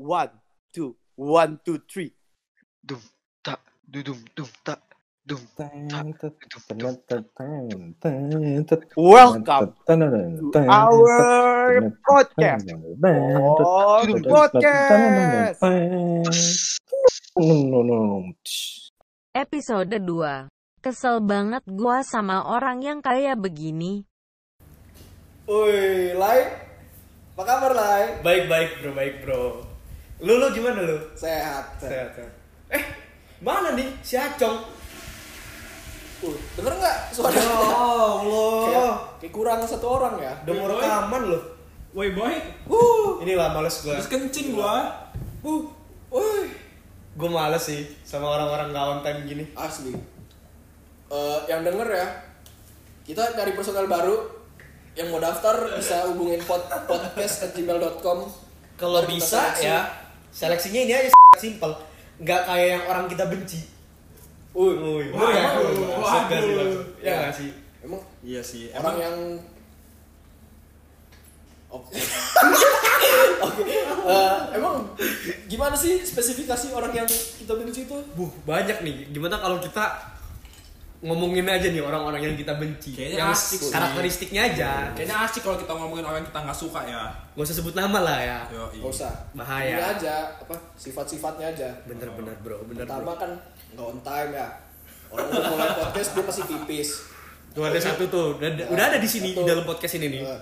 One, two, one, two, three. Dum tak dudum dum tak dum Welcome to our podcast. Podcast. Episode 2 Kesel banget gua sama orang yang kayak begini. Woi, Lai. Apa kabar, Lai? Baik baik bro, baik bro. Lu lu gimana lu? Sehat. Sehat. sehat. Eh, mana nih si Acong? Uh, denger nggak suara? Ya Allah. Kayak, kayak kurang satu orang ya. Udah mau rekaman loh. Woi boy, Uh, Inilah males gua. terus kencing gua. uh, woi. Gua males sih sama orang-orang gak on time gini. Asli. Eh, yang denger ya, kita cari personal baru. Yang mau daftar bisa hubungin pod podcast@gmail.com. Kalau Ntar kita bisa ya, seleksinya ini aja simple. Nggak kayak yang orang kita benci. Uy, Uy, Wah, ya? Ya nggak sih? Emang Iya sih. orang Emang yang Oke. Oke. Eh, emang gimana sih spesifikasi orang yang kita benci itu? Buh, banyak nih. Gimana kalau kita ngomongin aja nih orang-orang yang kita benci. Kayaknya yang asik sih. karakteristiknya aja. kayaknya asik kalau kita ngomongin orang yang kita nggak suka ya. Gak usah sebut nama lah ya. Yo, Gak usah. Bahaya. Ini aja apa sifat-sifatnya aja. Bener-bener bro, bener Pertama bro. kan nggak on time ya. Orang udah mulai podcast dia pasti pipis. Tuh ada satu tuh, udah, ada- udah ada di sini di Satu. dalam podcast ini nih. Eh.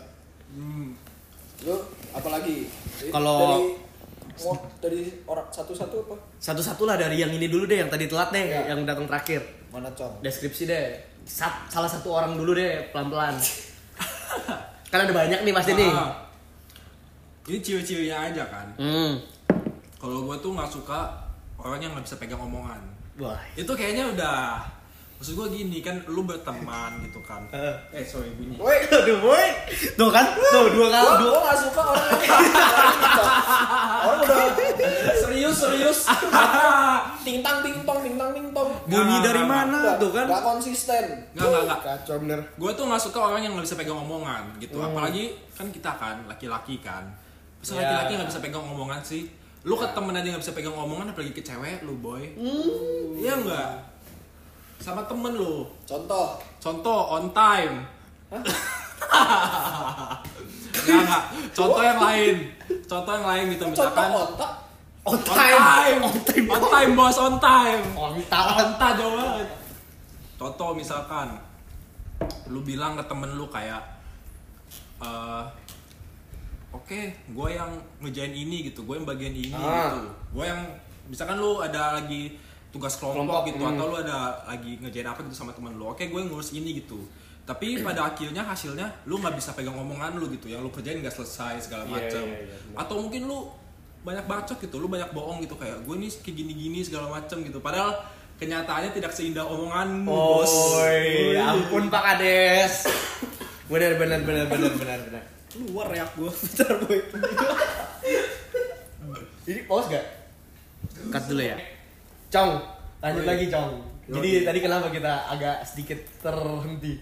Lu apalagi? Kalau- dari mau dari orang satu-satu apa? Satu-satu lah dari yang ini dulu deh, yang tadi telat deh, Ya. yang datang terakhir. Mana cong? Deskripsi deh. Sat- salah satu orang dulu deh, pelan-pelan. kan ada banyak nih pasti nih. Ah. Ini ciri-cirinya aja kan. Hmm. Kalau gua tuh nggak suka orang yang nggak bisa pegang omongan. Wah. Itu kayaknya udah. Maksud gua gini kan, lu berteman gitu kan. Eh. Eh sorry bunyi. Woi, Aduh, boy. Tuh kan? Tuh dua kali, dua. gua gak suka orang yang Orang udah serius serius. Tintang tintong tintang tintong. Bunyi Nggak, dari nggak, mana Nggak, tuh kan? Gak konsisten. Nggak, nggak, nggak. Kacau bener. Gue tuh nggak suka orang yang nggak bisa pegang omongan gitu. Hmm. Apalagi kan kita kan laki-laki kan. Masa Ya. laki-laki nggak bisa pegang omongan sih? Lu ke temen aja nggak bisa pegang omongan, apalagi ke cewek lu boy. Hmm. Iya nggak? Sama temen lu. Contoh. Contoh on time. Nggak nggak. Contoh yang lain. Contoh yang lain gitu Contoh misalkan. otak. On On time. On time bos on time. Onta. Onta jauh banget. Contoh misalkan lu bilang ke temen lu kayak eh oke gue yang ngejain ini gitu gue yang bagian ini Ah. gitu gue yang misalkan lu ada lagi tugas kelompok, Kelompok, gitu hmm. atau lu ada lagi ngejain apa gitu sama temen lu oke gue ngurus ini gitu tapi pada akhirnya hasilnya lu nggak bisa pegang omongan lu gitu yang lu kerjain nggak selesai segala macam iya, iya, benar. atau mungkin lu banyak bacot gitu lu banyak bohong gitu kayak gue nih kayak gini-gini segala macam gitu padahal kenyataannya tidak seindah omonganmu bos Oi, ampun Pak Kades. Benar benar benar benar benar benar. Keluar reak gua. Bentar boy. Ini pause gak? Cut dulu ya. Cong, lanjut Oi. lagi Cong. Jadi Yoi. tadi kenapa kita agak sedikit terhenti?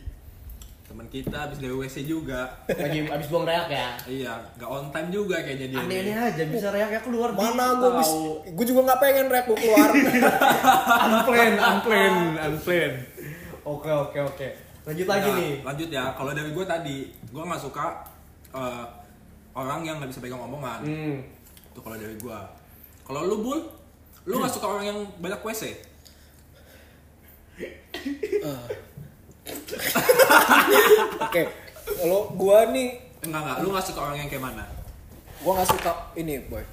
teman kita habis dari WC juga Lagi abis buang reak ya. iya nggak on time juga kayaknya dia Aneh-aneh aja bisa reaknya keluar di- Mana gua bis, gua juga nggak pengen reak gua keluar. unplanned, unplanned, unplanned. Oke oke oke. Lanjut lagi Nah, nih. lanjut ya kalau dari gue tadi gue nggak suka eh, orang yang nggak bisa pegang omongan Hmm. itu kalau dari gue kalau lu bul lu nggak suka orang yang banyak WC Oke. Kalau gua nih enggak enggak. Lu nggak suka orang yang kayak mana? gua nggak suka ini boy.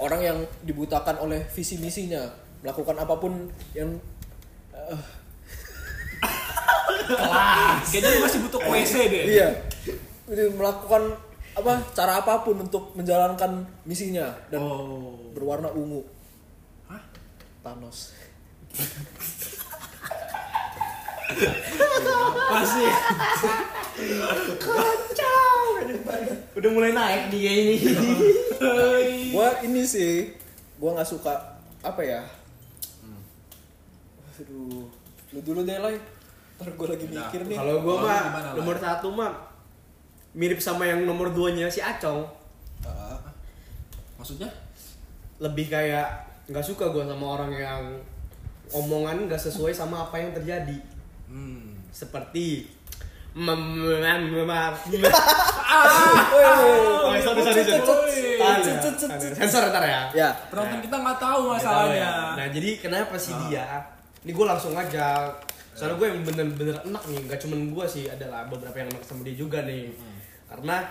Orang yang dibutakan oleh visi misinya melakukan apa pun yang eh, kayaknya lu masih butuh WC deh. iya. Jadi melakukan apa cara apa pun untuk menjalankan misinya dan oh. berwarna ungu? Thanos. Masih. Udah mulai naik nih kayak ini. gua ini sih gua nggak suka apa ya? Aduh lu dulu deh lah ntar gua lagi mikir nih. Kalau gua mah nomor satu mah mirip sama yang nomor duanya si Acong. Maksudnya? Lebih kayak nggak suka gue sama orang yang omongan nggak sesuai sama apa yang terjadi. Hmm. Seperti. Sensor ntar ya. Ya. Penonton kita nggak tahu Nggak masalahnya. ya. Nah jadi kenapa sih dia? Ini gue langsung aja. Soalnya gue yang bener-bener enak nih. Gak cuman gue sih, adalah beberapa yang enak sama dia juga nih. Karena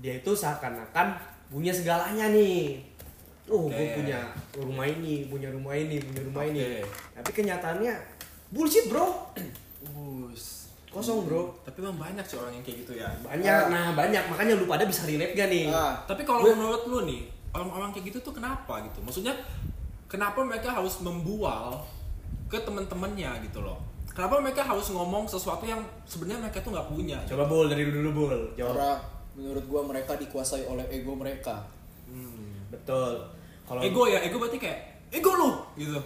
dia itu seakan-akan punya segalanya nih. Oh, gue Oke. punya rumah ini, punya rumah ini, punya rumah ini. Oke. Tapi kenyataannya bullshit bro. Us. Kosong bro. Tapi memang banyak sih orang yang kayak gitu ya. Banyak, nah banyak. Makanya lu pada bisa relate gak nih? Ah, Tapi kalau menurut lu nih, orang-orang kayak gitu tuh kenapa gitu? Maksudnya kenapa mereka harus membual ke teman-temannya gitu loh? Kenapa mereka harus ngomong sesuatu yang sebenarnya mereka tuh nggak punya? Coba bol dari dulu dulu bol. Jawab. karena menurut gua mereka dikuasai oleh ego mereka. Betul. Kalau Ego ya, ego berarti kayak ego lu gitu.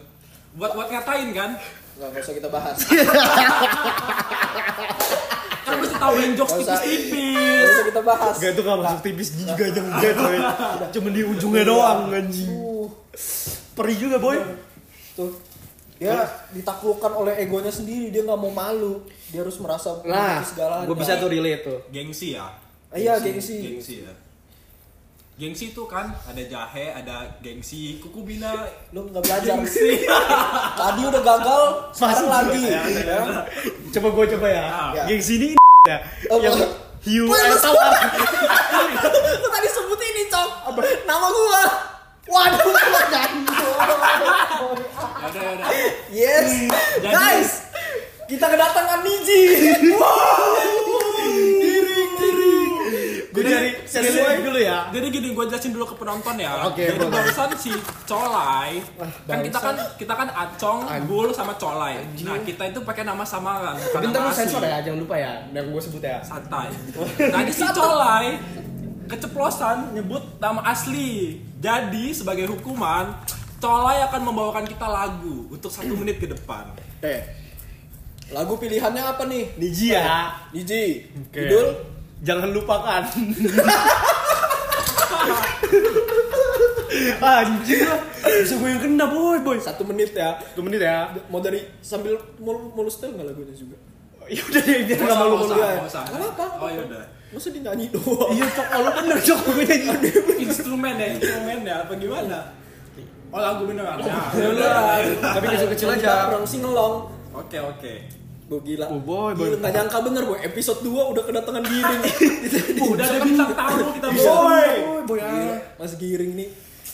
Buat buat ngatain kan? Nggak, usah kita bahas. Kan mesti tahuin jokes Nggak usah- tipis-tipis. Nggak usah kita bahas. Gak itu gak masuk tipis juga aja enggak coy Cuma di ujungnya doang anjing Uh, Perih juga boy tuh. Dia ditaklukkan oleh egonya sendiri, dia nggak mau malu. Dia harus merasa Nah, segalanya. gue bisa tuh relate tuh Gengsi ya. Iya, gengsi. Gengsi ya. Gengsi tuh kan ada jahe, ada gengsi, kuku bina, Lu nggak belajar. gengsi. Tadi udah gagal, sekarang lagi. Ya, ya, ya. Coba gue coba ya Ya. Geng sini ya Oh, Yang hiu air tawar Lu tadi sebut ini, Cok. Nama gua. Waduh, udah. Yes. Guys, kita kedatangan Niji. Gue dari sesuai dulu ya Jadi gini, gue jelasin dulu ke penonton ya. Oke, Jadi boleh. barusan si Colai, kan kita kan kita kan Acong, Bul sama Colai. Nah kita itu pakai nama samaran. bukan Tapi ntar nama lu sensor ya jangan lupa ya Yang gue sebut ya Santai. Tadi si Colai keceplosan nyebut nama asli. Jadi sebagai hukuman, Colai akan membawakan kita lagu untuk satu menit ke depan. Eh, lagu pilihannya apa nih? Niji ya Niji. Oke. Judul Jangan lupakan Anjir lah Bisa gue yang kena boy boy satu menit ya. Satu menit ya Mau dari sambil mau mau lu setel nggak lagunya juga? Ya udah deh biar gak malu malu Nggak ya. Nggak apa-apa. Oh yaudah. Masa dinyanyi doang? Iya cok, kalau bener cok gue nyanyi Instrumen ya, instrumen ya, apa gimana? Oh lagu beneran. Ya, Beneran. Tapi kecil-kecil aja. Orang singelong. Oke oke. Gue gila. Oh, boy, boy. Gila, nggak nyangka bener boy. Episode 2 udah kedatangan giring. Udah ada bintang tamu kita Bisa. boy. boy. Gila, Mas Giring nih.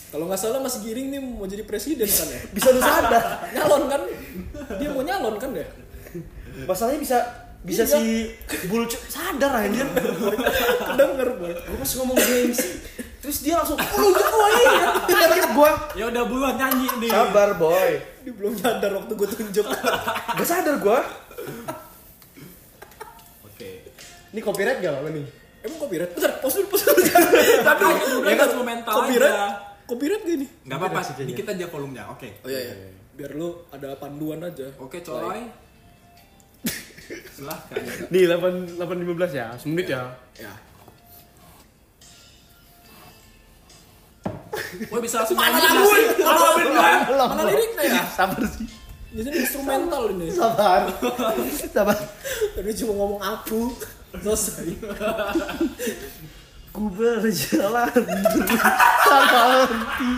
Kalau nggak salah Mas Giring nih mau jadi presiden kan ya? Bisa lu sadar Nyalon kan? Dia mau nyalon kan ya? Masalahnya bisa bisa Iya. si bulu sadar anjir Kedenger boy. Gue pas ngomong gengsi Terus dia langsung Oh lu gitu iya Tidak inget gue Ya udah buruan nyanyi nih. Sabar boy Dia belum sadar waktu gue tunjuk. Gak sadar gue Oke. Ini copyright gak apa nih? Emang copyright? Bentar, pause dulu, pause dulu. Tapi ya kan instrumental Copyright? aja. Copyright gak ini? Enggak apa-apa, dikit aja volumenya. Oke. Oh iya iya. Biar lu ada panduan aja. Oke, Colai. Silahkan. Nih 8, 8.15 ya, semenit ya Ya. Gue bisa langsung Mana nyanyi lagu? sih? Kalau beneran. Mana liriknya ya? Sabar sih Biasanya instrumental ini. Sabar Sabar Tapi cuma ngomong aku. Selesai. Ku berjalan tanpa henti.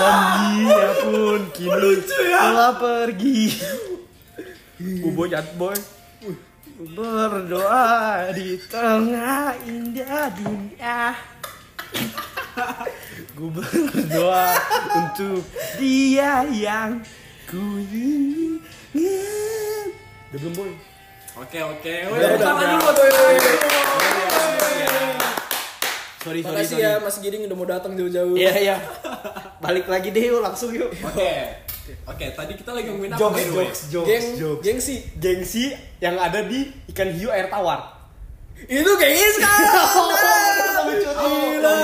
Dan dia pun kini telah pergi. Ku boyat boy. Berdoa di tengah indah dunia. Ku berdoa untuk dia yang ku ingin Udah belum boy? Oke, oke. Udah, udah. buat boy. Sorry Makasih ya Mas Giring udah mau datang jauh-jauh. Iya iya. Balik lagi deh yuk langsung yuk. Oke. Oke, tadi kita lagi ngomongin apa Jokes, the way? jokes, jokes, Geng, jokes. gengsi. Gengsi yang ada di ikan hiu air tawar. Itu gengis kan? Gila.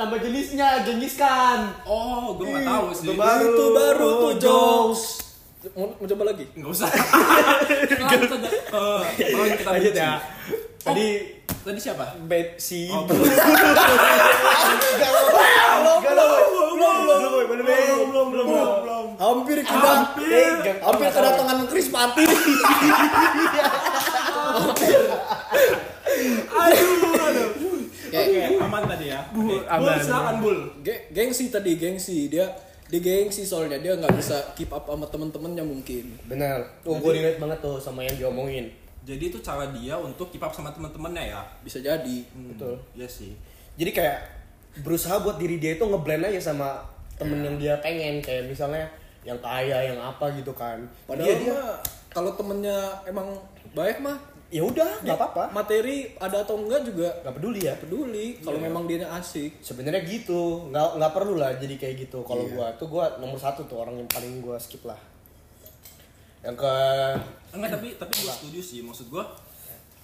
Nama jenisnya gengiskan. Oh, gue nggak tahu sih. Itu baru tuh jokes. Mau, mau coba lagi? Nggak usah. Eh, kita Lanjut ya. Tadi Tadi siapa? Bet si Oh, belum. Belum belum belum belum belum. Hampir kita Hampir. hampir kedatangan Chris Pati. Oke, aman tadi ya. Bul, silakan Bul. Ge- gengsi tadi gengsi. Dia dia gengsi soalnya dia nggak bisa keep up sama temen-temennya mungkin. Benar. Oh gue relate banget tuh sama yang diomongin. Jadi itu cara dia untuk keep up sama teman-temannya ya. bisa jadi. Hmm, Betul. Iya sih. jadi kayak berusaha buat diri dia itu ngeblend aja sama temen yang dia pengen. Kayak misalnya yang kaya yang apa gitu kan. Padahal dia dia kalau temennya emang baik mah ya udah nggak apa-apa. materi ada atau enggak juga nggak peduli ya. peduli. Kalau memang dia asik. Sebenarnya gitu. Nggak nggak perlu lah jadi kayak gitu kalau gua. Tuh gua nomor satu tuh orang yang paling gua skip lah. Yang ke Enggak, tapi tapi gue setuju sih. Maksud gue,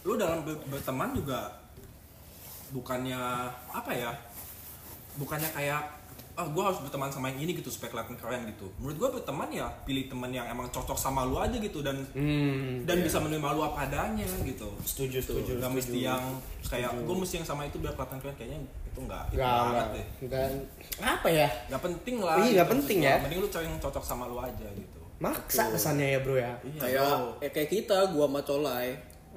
lu dalam ber- berteman juga bukannya apa ya? Bukannya kayak ah gue harus berteman sama yang ini gitu supaya kelihatan keren gitu. Menurut gue berteman ya pilih teman yang emang cocok sama lu aja gitu dan hmm, dan bisa menerima lu apa adanya gitu. setuju setuju Gak setuju. mesti yang kayak gue mesti yang sama itu biar kelihatan keren kayaknya itu enggak itu nggak banget nggak deh. nggak apa ya Gak penting lah. Iya, gitu, nggak penting maksud ya. Mending lu cari yang cocok sama lu aja gitu. maksa kesannya ya bro ya Iya, kayak eh, kayak kita gua sama Colai.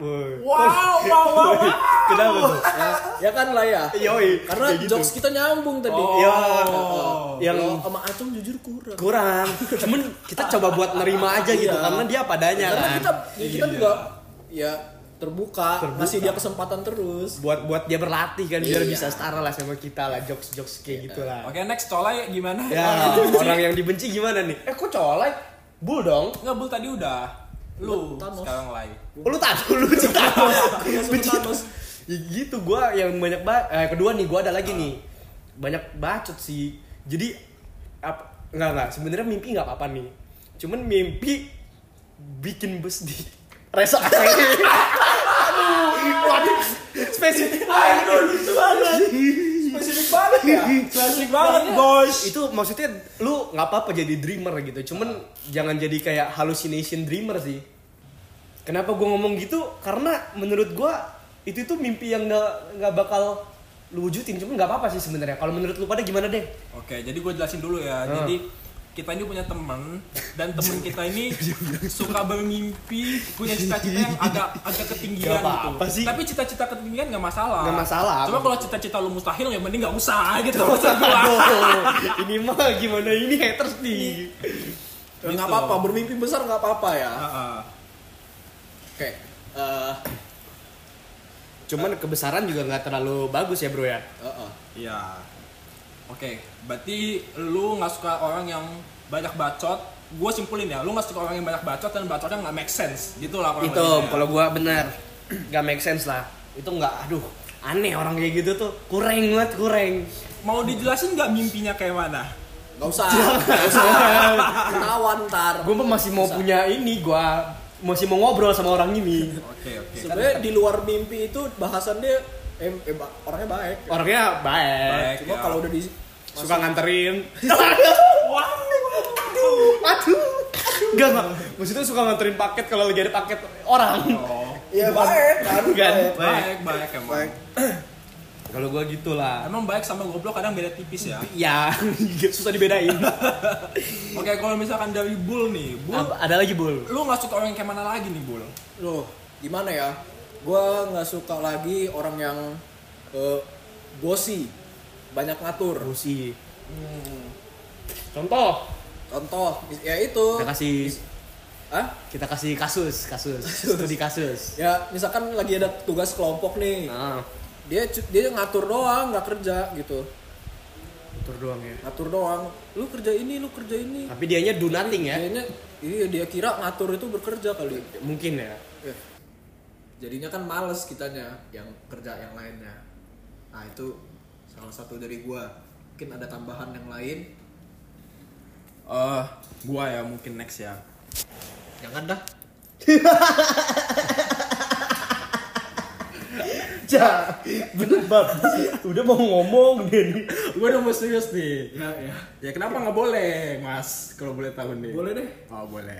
Wow, wow, wow, wow. kenapa tuh? Ya, ya kan lah ya. Yoi, karena gitu. jokes kita nyambung tadi. Oh. Ya, yang sama Acung jujur kurang. Kurang. Cuman kita coba buat nerima aja gitu Iya. karena dia apa adanya karena kan. kita ya kita juga ya terbuka, ngasih dia kesempatan terus. Buat buat dia berlatih kan biar Iya. bisa setara lah sama kita lah jokes jokes kayak gitulah. Oke, next colai gimana? ya orang yang dibenci gimana nih? Eh kok colek bul dong. Enggak, Bul tadi udah. Lu Thanos. sekarang lay. Oh, lu tahu lu Thanos benci Thanos. ya gitu gua yang banyak ba eh, kedua nih gua ada lagi nih. Banyak bacot sih. Jadi apa nggak nggak. Sebenarnya mimpi nggak apa-apa nih. Cuman mimpi bikin bus di rest area aduh. Waduh. Spesifik banget spesifik banget ya? Klasik banget, bos. itu maksudnya lu nggak apa-apa jadi dreamer gitu. Cuman jangan jadi kayak hallucination dreamer sih. Kenapa gua ngomong gitu? Karena menurut gua itu tuh mimpi yang nggak nggak bakal lu wujudin. Cuman nggak apa-apa sih sebenarnya. Kalau menurut lu pada gimana deh Oke, jadi gue jelasin dulu ya. Ah. Jadi kita ini punya teman dan teman kita ini suka bermimpi punya cita-cita yang agak agak ketinggian Gak gitu. sih. Tapi cita-cita ketinggian nggak masalah. Nggak masalah. Cuma kalau cita-cita lu mustahil ya mending nggak usah gitu. Gua. ini mah gimana ini haters nih Ya, nggak apa-apa bermimpi besar nggak apa-apa ya Heeh. oke eh cuman kebesaran juga nggak terlalu bagus ya bro ya eh, eh. Iya. Oke, berarti lu nggak suka orang yang banyak bacot. Gue simpulin ya, lu nggak suka orang yang banyak bacot dan bacotnya nggak make sense. Gitu lah kurang itu ya. kalau gua bener nggak make sense lah itu nggak aduh aneh orang kayak gitu tuh kurang banget kurang Mau dijelasin nggak mimpinya kayak mana? nggak usah nggak usah ketahuan ntar gue masih mau punya ini gua masih mau ngobrol sama orang ini Oke, oke. sebenarnya di luar mimpi itu bahasan dia eh, eh, ba- orangnya baik orangnya baik, Baik. cuma ya. kalau udah di suka nganterin aduh Enggak, enggak. Maksudnya suka nganterin paket kalau lagi ada paket orang. Oh, ya baik kan Kan? baik, baik emang. baik Kalau gua gitu lah. Emang baik sama goblok kadang beda tipis ya. Ya, susah dibedain. Oke, kalau misalkan dari Bull nih, Bull, Apa- ada lagi, Bul? lu nggak suka orang yang kayak mana lagi nih, Bull? loh gimana ya gua nggak suka lagi orang yang eh, bosi banyak ngatur Rusi. Contoh, contoh ya itu kita kasih Hah? kita kasih kasus, kasus, studi kasus. ya misalkan lagi ada tugas kelompok nih Nah, dia dia ngatur doang nggak kerja gitu tur doang ya. ngatur doang lu kerja ini lu kerja ini Tapi dianya do nothing ya. Kayaknya iya dia kira ngatur itu bekerja kali Mungkin ya. Ya. jadinya kan males kitanya yang kerja yang lainnya nah itu salah satu dari gua mungkin ada tambahan yang lain Eh, gua ya mungkin next ya. jangan dah Ja, bener banget. Udah mau ngomong nih. Gua udah mau serius nih. Ya, ya. Ya kenapa nggak boleh, Mas? Kalau boleh tahu nih. boleh deh Oh, boleh.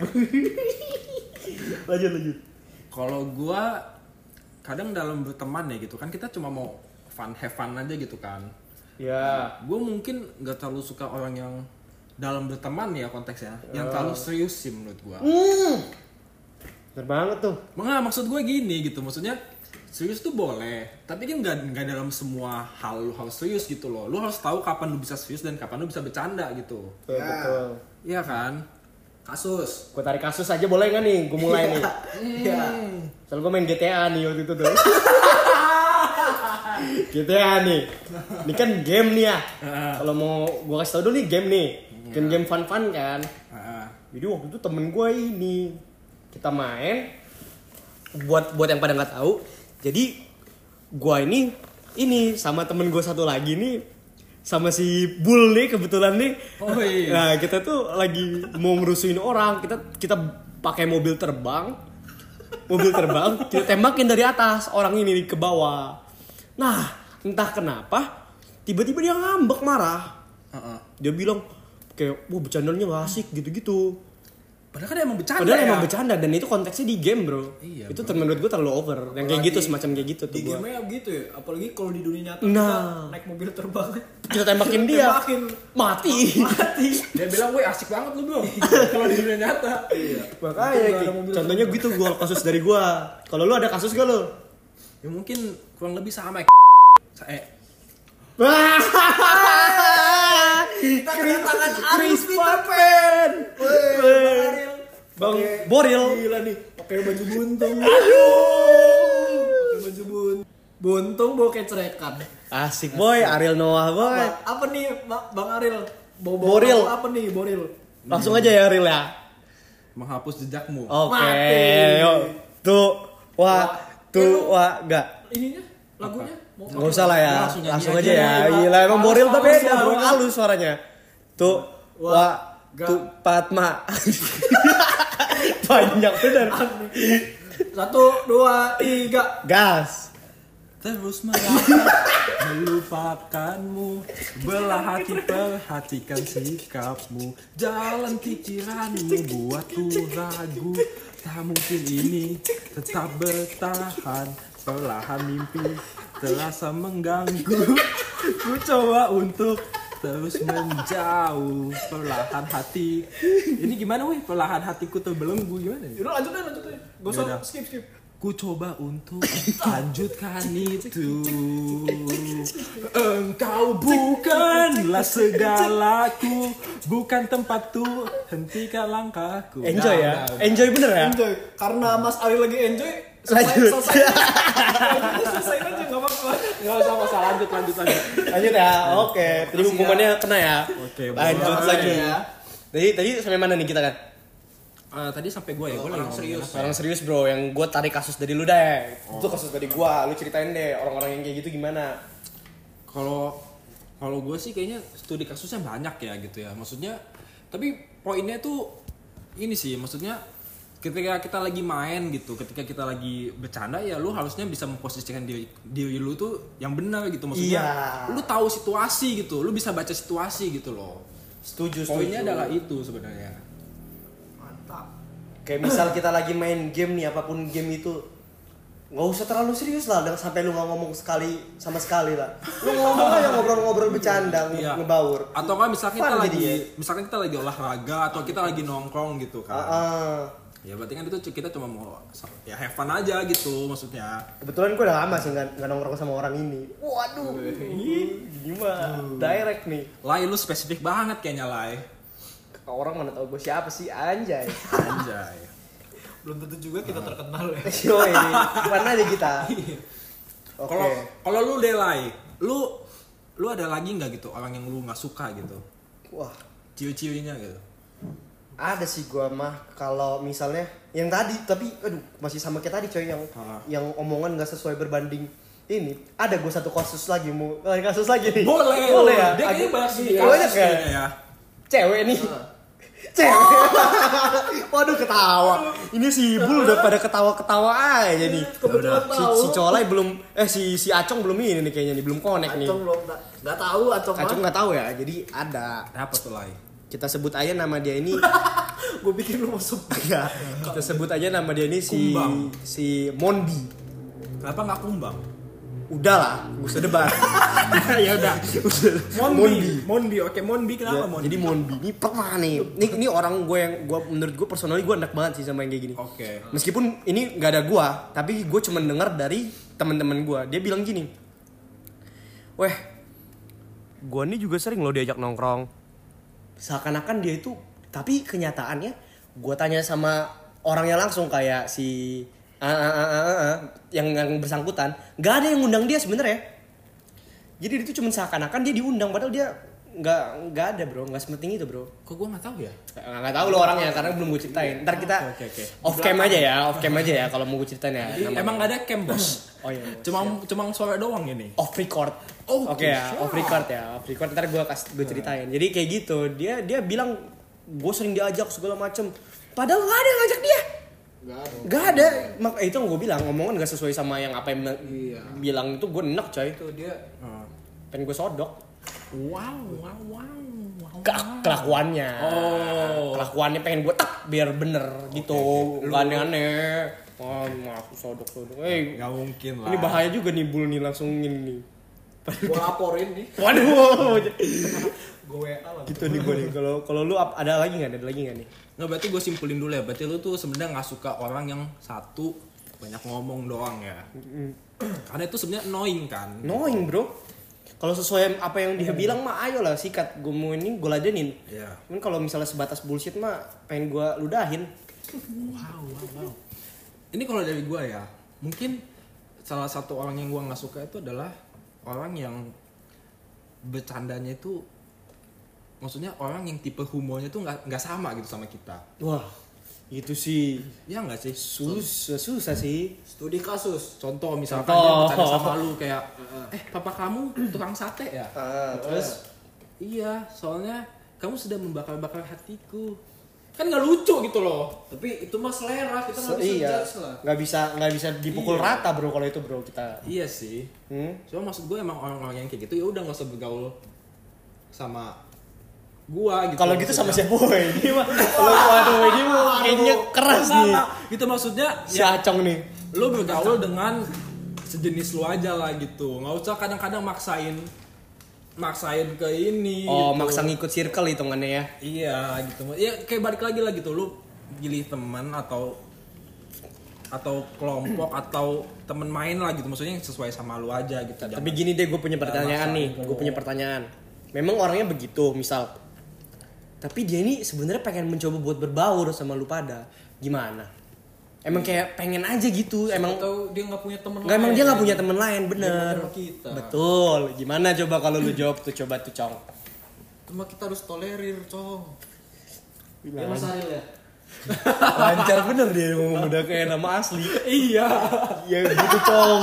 Lanjut lanjut. Kalau gua kadang dalam berteman ya gitu kan kita cuma mau fun have fun aja gitu kan Ya. gue mungkin nggak terlalu suka orang yang dalam berteman ya konteksnya yang terlalu serius sih menurut gue Hmm. Bener banget tuh. Enggak, maksud gue gini gitu maksudnya serius tuh boleh tapi kan nggak nggak dalam semua hal lu harus serius gitu loh lu harus tahu kapan lu bisa serius dan kapan lu bisa bercanda gitu Ya. betul. Iya kan kasus Gue tarik kasus aja boleh nggak nih? Gue mulai nih. ya Soalnya gue main GTA nih waktu itu tuh. GTA nih. Ini kan game nih ya. Kalau mau gue kasih tau dulu nih game nih. Game-game fun-fun kan. Jadi waktu itu temen gue ini kita main buat buat yang pada nggak tahu. Jadi gue ini ini sama temen gue satu lagi nih sama si Bull nih kebetulan nih. Oh, iya. Nah kita tuh lagi mau ngerusuin orang. Kita kita pakai mobil terbang, mobil terbang kita tembakin dari atas orang ini ke bawah. Nah entah kenapa tiba-tiba dia ngambek marah. ah, ah. Dia bilang kayak wah bercandanya nggak asik gitu-gitu. Padahal kan emang bercanda Padahal ya emang bercanda dan itu konteksnya di game bro. Iya, itu menurut gue terlalu over. Yang kayak gitu semacam kayak gitu tuh di gua. game begitu ya apalagi kalau di dunia nyata Nah. kita naik mobil terbang Kita tembakin dia. Tembakin. Mati. mati dia bilang gue asik banget lu bro kalau di dunia nyata iya Makanya contohnya gitu gua kasus dari gua. Kalau lu ada kasus gak lu? ya mungkin kurang lebih sama ya eh kita kedatangan Chris Papen. Bang Boril. gila nih pakai baju buntung. Aduh. Pakai baju bun buntung bawa kecerekan Asik boy, Ariel Noah boy. apa, apa nih Ba- bang Aril? Bawa bawa Boril. apa nih Boril? Langsung aja ya Ariel ya. menghapus jejakmu. Oke, yuk. Tuh, wah, tuh, Eh, wah, enggak. ininya lagunya Nggak usah lah ya, Langsung langsung, nyanyi aja aja ya. ya. Gila, emang Boril beda, bro. suaranya. Halus suaranya. Tuh, Ga. tuh, Patma. Banyak bener. satu dua tiga Gas. terus melangkah melupakanmu belah hati perhatikan sikapmu jalan pikiranmu buatku ragu tak mungkin ini tetap bertahan perlahan mimpi terasa mengganggu ku coba untuk terus menjauh perlahan hati ini gimana weh perlahan hatiku terbelenggu gimana ya? Yaudah lanjut aja lanjut aja Gak usah skip skip Ku coba untuk lanjutkan itu Engkau bukanlah segalaku Bukan tempat tuh hentikan langkahku Enjoy Udah, ya. udah, udah. Enjoy bener ya. Enjoy Karena Mas Ari lagi enjoy Lanjut. selesai Selesai aja gak apa-apa Nggak usah masalah lanjut lanjut lanjut Lanjut ya. Oke, tadi hukumannya kena ya. Oke, Lanjut lagi. Ya. Tadi tadi sampai mana nih kita kan? Eh, Tadi sampai gue ya, gue Orang serius. ya? Sekarang serius bro, yang gue tarik kasus dari lu deh. Itu kasus dari gua, lu ceritain deh orang-orang yang kayak gitu gimana? Kalau kalau gue sih kayaknya studi kasusnya banyak ya gitu ya. Maksudnya tapi poinnya tuh ini sih, maksudnya ketika kita lagi main gitu, ketika kita lagi bercanda ya lu harusnya bisa memposisikan diri diri lu tuh yang benar gitu. Maksudnya Iya. lu tahu situasi gitu, lu bisa baca situasi gitu loh. Setuju, setuju. Poinnya adalah itu sebenarnya. Mantap Kayak misal kita lagi main game nih, apa pun game itu nggak usah terlalu serius lah, dan sampai lu nggak ngomong sekali sama sekali lah. Lu ngomong aja ngobrol-ngobrol bercanda, Iya. ngebaur. Atau kan misalkan kita lagi misalkan kita lagi olahraga atau kita lagi nongkrong gitu kan. Ah, ah. Ya berarti kan itu kita cuma mau ya have fun aja gitu maksudnya. Kebetulan gue udah lama sih nggak nggak nongkrong sama orang ini. Waduh, gimana? Direct nih. Lai lu spesifik banget kayaknya Lai. Orang mana tahu gue siapa sih anjay. Anjay. Belum tentu juga kita terkenal ya Yoi, mana aja kita. Oke. Kalau kalau lu deh Lai, lu lu ada lagi nggak gitu orang yang lu nggak suka gitu? Wah, Ciri-cirinya gitu. Ada sih gua mah kalau misalnya yang tadi tapi aduh masih sama kayak tadi coy yang Ah. yang omongan nggak sesuai berbanding ini. Ada gue satu kasus lagi mau ada kasus lagi nih. Boleh, boleh ya? Dia kayaknya banyak sih Banyak kasus ya? ya. cewek nih. Cewek. Waduh ketawa. Ini si Bul udah pada ketawa-ketawa aja nih. Kebetulan si, tahu. si Colai belum eh si si Acong belum ini nih kayaknya nih belum connect nih. Acong belum nggak- tahu Acong Acong nggak tahu ya jadi ada. Apa tuh Lai? Kita sebut aja nama dia ini Gue pikir lu mau sebut ya kita sebut aja nama dia ini si Kumbang. si Mondi Kenapa nggak kumbang? Udah lah, gue usah debat. ya udah. Monbi. Monbi. Oke, Monbi kenapa Ya, Monbi? jadi Monbi ini pernah nih. Ini ini orang gue yang gue menurut gue personally gue enak banget sih sama yang kayak gini. Oke. Meskipun ini nggak ada gua, tapi gue cuma dengar dari teman-teman gua. Dia bilang gini, weh, gua nih juga sering loh diajak nongkrong. Seakan-akan dia itu, tapi kenyataannya, gua tanya sama orangnya langsung kayak si ah, ah, ah, ah, ah, yang yang bersangkutan, nggak ada yang ngundang dia sebenarnya. Jadi itu cuma seakan-akan dia diundang, padahal dia nggak nggak ada bro, nggak sepenting itu bro. Kok gue nggak tahu ya? Nggak nggak tahu lo orangnya karena belum gue ceritain. Ntar kita Oke, oke, oke. off cam aja ya, off cam aja ya kalau mau gue ceritain ya. Nama- Emang nggak ada camp bos? Oh iya. Cuma cuma suara doang ini. off record. Oh, Oke ya, off record ya, off record. Ntar gue kasih gue ceritain. Jadi kayak gitu, dia dia bilang gue sering diajak segala macem. Padahal nggak ada yang ngajak dia. Gak ada. Gak ada. Mak itu yang gue bilang omongan gak sesuai sama yang apa yang Iya. bilang itu gue enak coy. Itu dia Pengen gue sodok. Wow, wow, wow. wow. Ke- kelakuannya. Oh. Kelakuannya pengen gue tak biar bener gitu. Gak aneh-aneh. Oh, maaf sodok sodok. Eh, Gak mungkin lah. ini bahaya juga nih bul nih langsung ini nih. gua laporin nih. Waduh. Gue WA lah. gitu nih gue nih. Kalau kalau lu ada lagi nggak? Ada lagi nggak nih? Nggak berarti gue simpulin dulu ya. Berarti lu tuh sebenarnya nggak suka orang yang satu banyak ngomong doang ya. Karena itu sebenarnya annoying kan. Knowing bro. Kalau sesuai apa yang dia bilang mah ayo lah sikat gue mau ini gue ladenin. Iya. Cuman kalau misalnya sebatas bullshit mah pengen gue ludahin. Wow, wow, wow. Ini kalau dari gue ya, mungkin salah satu orang yang gue nggak suka itu adalah orang yang bercandanya itu maksudnya orang yang tipe humornya tuh nggak nggak sama gitu sama kita Wah itu sih ya nggak sih susah susah sih. Studi kasus. contoh misalkan Contoh. dia bercanda sama lu kayak eh papa kamu tukang sate ya Ah, terus iya soalnya kamu sudah membakar-bakar hatiku kan nggak lucu gitu loh Tapi itu mah selera, kita nggak bisa iya judge lah. nggak bisa nggak bisa dipukul Iya. rata bro kalau itu bro kita. iya sih Hmm? cuma maksud gue emang orang-orang yang kayak gitu ya udah nggak usah bergaul sama gua gitu Kalau gitu sama siapa boy? Mah kalau waduh ini kayaknya keras nih. gitu maksudnya Si ya Acong nih. lu bergaul dengan sejenis lu aja lah gitu nggak usah kadang-kadang maksain maksain ke ini Oh, gitu. maksa ngikut circle hitungannya ya. iya gitu ya kayak balik lagi lah gitu lu pilih teman atau atau kelompok atau temen main lah gitu maksudnya sesuai sama lu aja gitu Tapi gini deh, gue punya pertanyaan nih. Gue punya pertanyaan. Memang orangnya begitu, misal. Tapi dia ini sebenarnya pengen mencoba buat berbaur sama lu pada. Gimana? Emang kayak pengen aja gitu. Emang Atau dia nggak punya temen nggak emang lain. dia nggak punya temen lain, bener. kita. Betul. Gimana coba kalau lu jawab tuh coba tuh cong. Cuma kita harus tolerir, cong. Ya Gimana? Mas Aril ya? Lancar bener dia ngomong udah kayak nama asli. iya Ya gitu cong.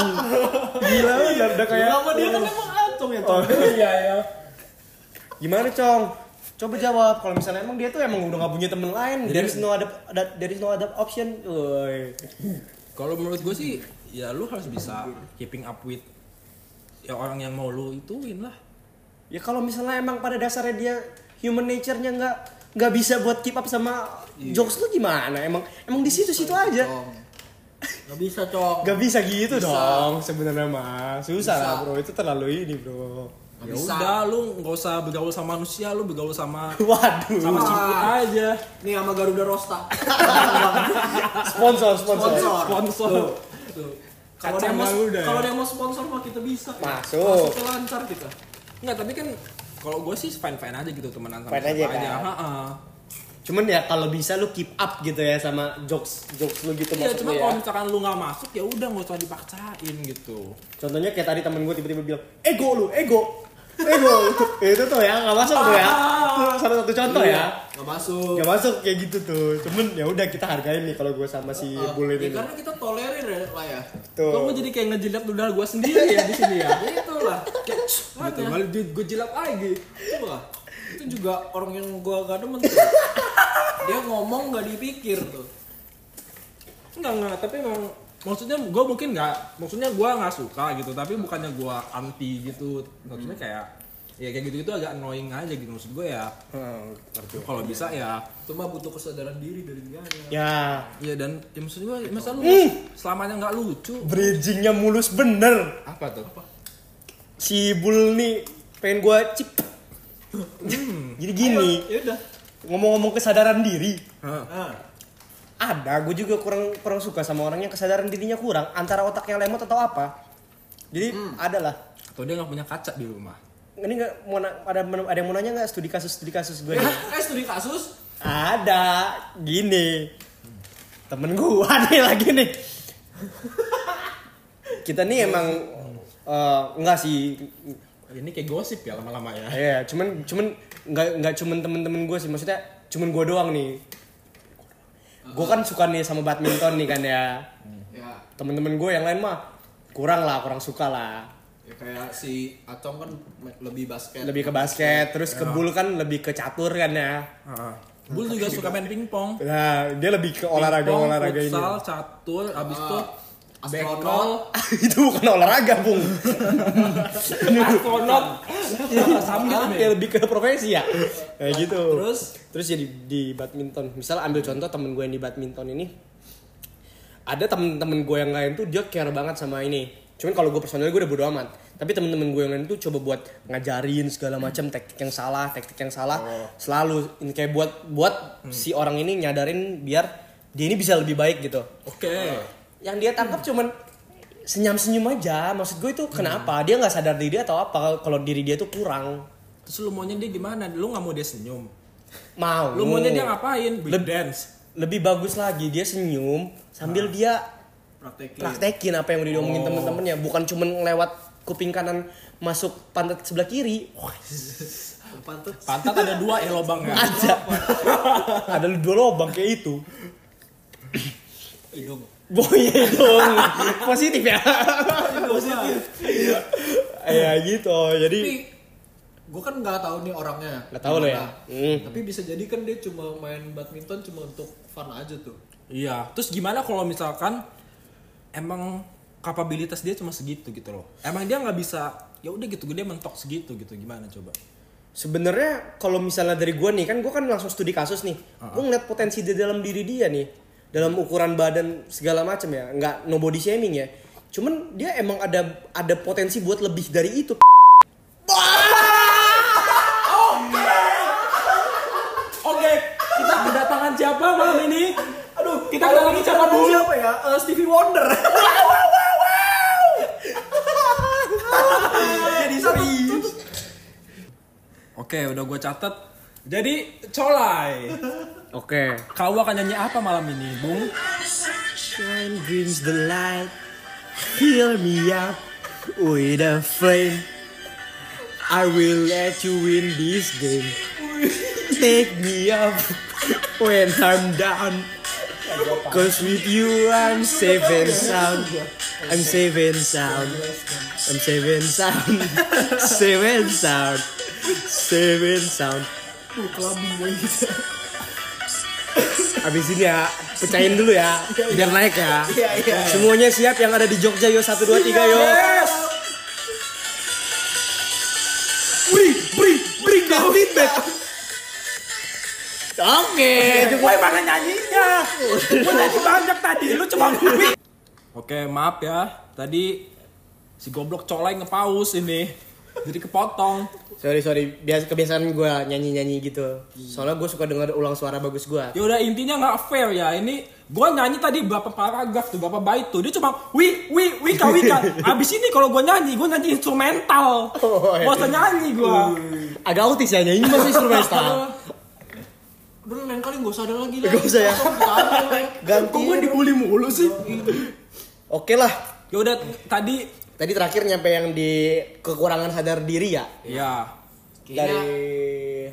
Gila udah, udah kayak. Nama dia kan emang acong ya, Oh, cong. iya ya Gimana cong? Coba jawab kalau misalnya emang dia tuh emang udah gak punya temen lain. There is no ada there is no other option. Kalau menurut gue sih ya lu harus bisa keeping up with ya orang yang mau lu ituin lah. Ya kalau misalnya emang pada dasarnya dia human nature-nya nggak nggak bisa buat keep up sama jokes lu gimana? Emang emang di situ-situ aja. Nggak bisa, cong. Gak bisa gitu Bisa. dong sebenarnya mah. Susah Bisa. lah bro, itu terlalu ini bro. Ya bisa. udah lu nggak usah bergaul sama manusia, lu bergaul sama Waduh. sama siput aja. Nih sama Garuda Rosta. Sponsor, sponsor. Sponsor. Sponsor. Tuh. Kalau dia mau Garuda ya? kalau dia mau sponsor mah kita bisa. Masuk. Masuk lancar kita. Enggak, tapi kan kalau gue sih fine fine aja gitu temenan sama Fine siapa aja, kan? Ha-ha. Cuman ya kalau bisa lu keep up gitu ya sama jokes jokes lu gitu Iya, maksud cuma lu kalau ya. misalkan lu nggak masuk ya udah nggak usah dipaksain gitu. Contohnya kayak tadi temen gue tiba-tiba bilang, ego lu, ego, ego. itu tuh ya nggak masuk tuh ya. Itu salah satu contoh ya. Nggak masuk. Nggak masuk kayak gitu tuh. Cuman ya udah kita hargain nih kalau gue sama si Ah, Bule ya ini. karena kita tolerir ya lah ya. Tuh. Gue jadi kayak ngejilat ludah gue sendiri ya di sini ya? Itulah. Kayak, gitu, mana? malah gue jilat lagi. Coba. Itu juga orang yang gua gak demen tuh. Dia ngomong gak dipikir tuh. Enggak enggak, tapi emang maksudnya gue mungkin nggak, maksudnya gue nggak suka gitu, tapi bukannya gue anti gitu, maksudnya kayak ya kayak gitu gitu agak annoying aja gitu maksud gue ya. Hmm, kalau bisa ya. Itu mah butuh kesadaran diri dari dia. Ya, ya dan ya maksud gue masa lu selamanya nggak lucu. Bridgingnya mulus bener. apa tuh? Si Bul nih pengen gua cip. Jadi gini, Ya udah. ngomong-ngomong kesadaran diri, Hah. Ada gue juga kurang kurang suka sama orang yang kesadaran dirinya kurang antara otaknya lemot atau apa. Jadi ada lah. atau dia nggak punya kaca di rumah Ini nggak mau ada ada yang mau nanya nggak studi kasus studi kasus gue? Eh studi kasus? Ada, gini. Temen gua nih lagi nih. Kita nih emang enggak sih. ini kayak gosip ya lama-lama ya Iya, cuman cuman enggak enggak cuman temen-temen gue sih, maksudnya cuman gua doang nih. Gue kan suka nih sama badminton nih kan ya. Ya. Temen-temen gue yang lain mah kurang lah, kurang suka lah. Ya kayak si Acong kan lebih basket. Lebih ke basket, terus ke bul kan lebih ke catur kan ya. Heeh. Bul juga suka main pingpong Nah, dia lebih ke olahraga olahraga ini. futsal catur abis itu astronot. itu bukan olahraga, Bung. astronot. Sambil ya lebih ke profesi ya. Kayak gitu. Terus? terus jadi di badminton. Misal ambil contoh temen gue yang di badminton ini. Ada temen-temen gue yang lain tuh dia care banget sama ini. Cuman kalau gue personal gue udah bodo amat. Tapi temen-temen gue yang lain tuh coba buat ngajarin segala macam teknik yang salah teknik yang salah. Selalu ini kayak buat buat si orang ini nyadarin biar dia ini bisa lebih baik gitu. Oke yang dia tangkap cuman senyum-senyum aja. Maksud gue itu kenapa? Dia nggak sadar diri atau apa kalau diri dia tuh kurang? Terus lu maunya dia gimana? Lu nggak mau dia senyum? Mau. Lu maunya dia ngapain? Leb- dance. lebih bagus lagi dia senyum sambil dia Praktekin. praktekin apa yang udah diomongin temen-temennya. Bukan cuman lewat kuping kanan masuk pantat sebelah kiri. Pantat. pantat ada dua ya lobangnya ada. Ada dua lubang kayak itu. Hidung. Boy dong. Positif ya? Positif. ya gitu. Jadi gue kan nggak tahu nih orangnya. Nggak tahu lo ya? Hmm. Tapi bisa jadi kan dia cuma main badminton cuma untuk fun aja tuh. iya. Terus gimana kalau misalkan emang kapabilitas dia cuma segitu gitu loh? Emang dia nggak bisa ya udah gitu dia mentok segitu gitu. Gimana coba? Sebenarnya kalau misalnya dari gue nih kan gue kan langsung studi kasus nih. Gue ngeliat potensi di dalam diri dia nih dalam ukuran badan segala macam ya nggak no body shaming ya. Cuman dia emang ada ada potensi buat lebih dari itu. Oke kita kedatangan siapa malam ini? Aduh kita kedatangan siapa dulu? Siapa ya? Eh, Stevie Wonder. jadi serius. Oke udah gue catat jadi colai. Oke. Kau akan nyanyi apa malam ini bung? Shine brings the light. Fill me up with a flame. I will let you win this game. Take me up when I'm down. Cause with you I'm safe and sound. I'm safe and sound. I'm safe and sound. Safe and sound. Safe and sound Abis ini ya pecahin dulu ya biar naik ya. Semuanya siap yang ada di Jogja yo. 1 2 3 yo. Bring bring bring the feedback. Oke, gue mana nyanyinya? Gue nyanyi banyak tadi lu cuma oke maaf ya. Tadi si goblok colai ngepaus ini. Jadi kepotong sorry sorry biasa kebiasaan gue nyanyi nyanyi gitu. Soalnya gue suka denger ulang suara bagus gue. ya udah intinya nggak fair ya ini gue nyanyi tadi berapa paragraf tuh berapa bait tuh dia cuma wi wi wika wika abis ini kalau gue nyanyi gue nyanyi instrumental Oh, iya. usah nyanyi gue Agak autis ya nyanyi masih instrumental. Udah lain kali gak usah ada lagi lah. Gak usah ya. Ganti. kok gue dibully mulu sih Oke lah. ya udah tadi Tadi terakhir nyampe yang di kekurangan sadar diri ya. ya Dari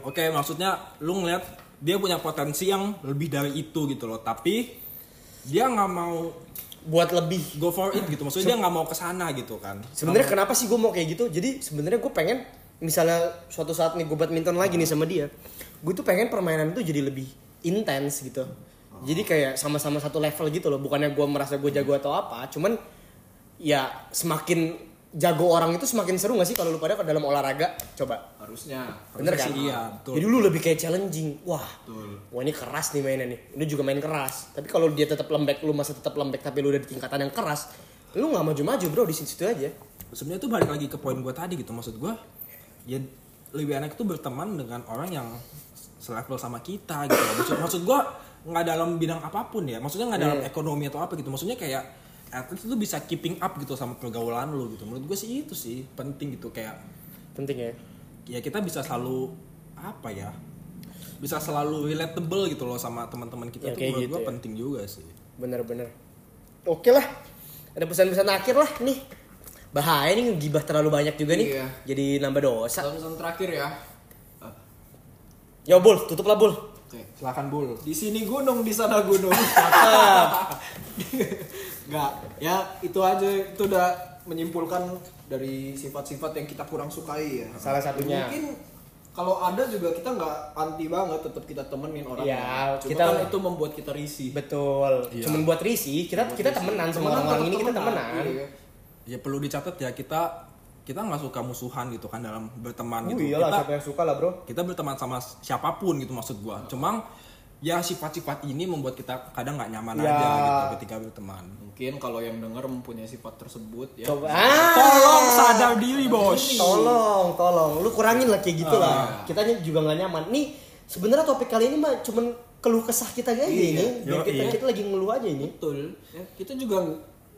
oke maksudnya lu ngeliat dia punya potensi yang lebih dari itu gitu loh tapi dia nggak mau buat lebih go for it gitu maksudnya dia nggak mau ke sana gitu kan Sebenarnya kenapa sih gue mau kayak gitu? Jadi sebenarnya gue pengen misalnya suatu saat nih gue badminton lagi nih sama dia, gue tuh pengen permainan itu jadi lebih intens gitu. Jadi kayak sama-sama satu level gitu loh. Bukannya gue merasa gue jago atau apa, cuman ya semakin jago orang itu semakin seru gak sih kalau lu pada ke dalam olahraga? Coba. Harusnya. Bener kan? sih iya, betul. Jadi lu lebih kayak challenging. Wah. Wah ini keras nih mainnya nih. Ini juga main keras. Tapi kalau dia tetap lembek, lu masih tetap lembek tapi lu udah di tingkatan yang keras, lu nggak maju-maju bro di situ aja. sebenarnya tuh balik lagi ke poin gue tadi gitu maksud gue ya lebih enak itu berteman dengan orang yang selevel sama kita gitu maksud maksud gue nggak dalam bidang apa pun ya maksudnya nggak dalam ekonomi atau apa gitu maksudnya kayak at least lu bisa keeping up gitu sama pergaulan lu gitu menurut gue sih itu sih penting gitu kayak Penting ya. ya kita bisa selalu apa ya bisa selalu relatable gitu loh sama teman-teman kita Ya, tuh kayak menurut gitu gue ya. penting juga sih Bener-bener. Oke lah. Ada pesan-pesan akhir lah nih. Bahaya nih ngegibah terlalu banyak juga nih. Iya. Jadi nambah dosa. Pesan terakhir ya. Yo Bul, tutup lah Bul. Oke. silakan bul Di sini gunung, di sana gunung. Enggak, ya itu aja itu udah menyimpulkan dari sifat-sifat yang kita kurang sukai ya. Salah satunya. Mungkin kalau ada juga kita nggak anti banget, tetap kita temenin orang. Iya, Cuma kita- kan itu membuat kita risih. Betul. Iya. Cuman buat risih, kita kita temenan sama orang-orang ini kita temenan. Iya. ya perlu dicatat ya kita kita nggak suka musuhan gitu kan dalam berteman Oh gitu iyalah kita siapa yang suka lah bro. kita berteman sama siapa pun gitu maksud gua cuma ya sifat-sifat ini membuat kita kadang nggak nyaman Ya. aja gitu ketika berteman Mungkin kalau yang dengar mempunyai sifat tersebut ya. Coba. Ah, tolong sadar diri bos Tolong, tolong. Lu kurangin lah kayak gitu Ah. lah. Kitanya juga nggak nyaman. Nih, sebenarnya topik kali ini mah cuman keluh kesah kita aja ini. Biar Yoi. kita, kita lagi ngeluh aja ini. Betul. Ya, kita juga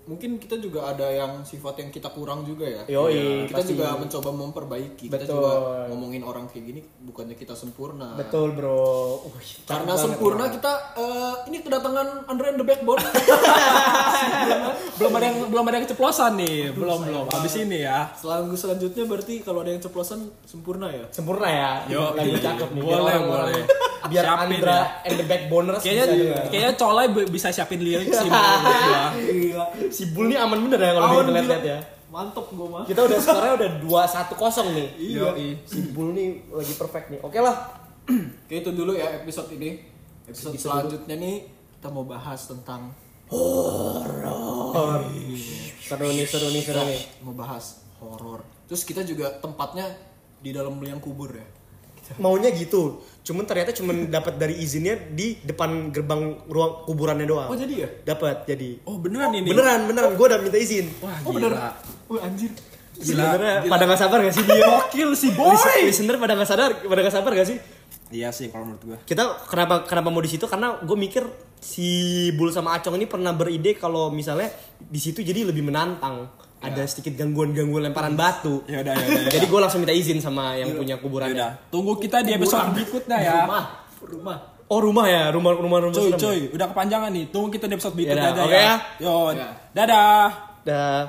mungkin kita juga ada yang sifat yang kita kurang juga ya. Yoi, kita pasti. juga mencoba memperbaiki. Kita Betul. juga ngomongin orang kayak gini bukannya kita sempurna. Betul, Bro. Uh, cakep Karena sempurna bro. kita eh, ini kedatangan Andre and the Backbone. belum ada yang belum ada yang keceplosan nih belum belum habis ini ya Selang selanjutnya berarti kalau ada yang ceplosan sempurna ya. sempurna ya. Yo, lagi iya. cakep nih. Boleh, boleh. Biar Siapin Andra ya. and the Backboners kayaknya kayaknya colai bisa siapin lirik sih Gila. Si Bul nih aman bener ya kalau Awan, kita lihat ya. Mantep gue mah. Kita udah skornya udah 2-1-0 nih. Iya. Si Bul nih lagi perfect nih. Oke lah. Oke itu dulu ya episode ini. Episode selanjutnya nih kita mau bahas tentang Seru nih, seru nih, seru nih. mau bahas horor. Terus kita juga tempatnya di dalam liang kubur ya. Maunya gitu. Cuman ternyata cuman dapat dari izinnya di depan gerbang ruang kuburannya doang. Oh jadi ya? Dapat jadi. oh beneran ini Beneran, beneran. Gue udah minta izin. wah Oh gila bener. Wah anjir. Sebenarnya pada nggak sabar gak sih dia? gokil sih boy Listen- Listener pada nggak sadar, pada nggak sabar gak sih? iya sih kalau menurut gua Kita kenapa kenapa mau di situ? Karena gue mikir si Bul sama Acong ini pernah beride kalau misalnya di situ jadi lebih menantang. Ada sedikit gangguan-gangguan lemparan batu. ya udah ya udah Jadi gue langsung minta izin sama yang punya ya kuburannya. udah tunggu kita di episode berikutnya ya Rumah. Rumah. Oh rumah ya, rumah rumah rumah. Cuy, serem. cuy, udah kepanjangan nih. Tunggu kita di episode berikutnya Yaudah, aja oke ya. ya. Yo, Ya. dadah. Dah.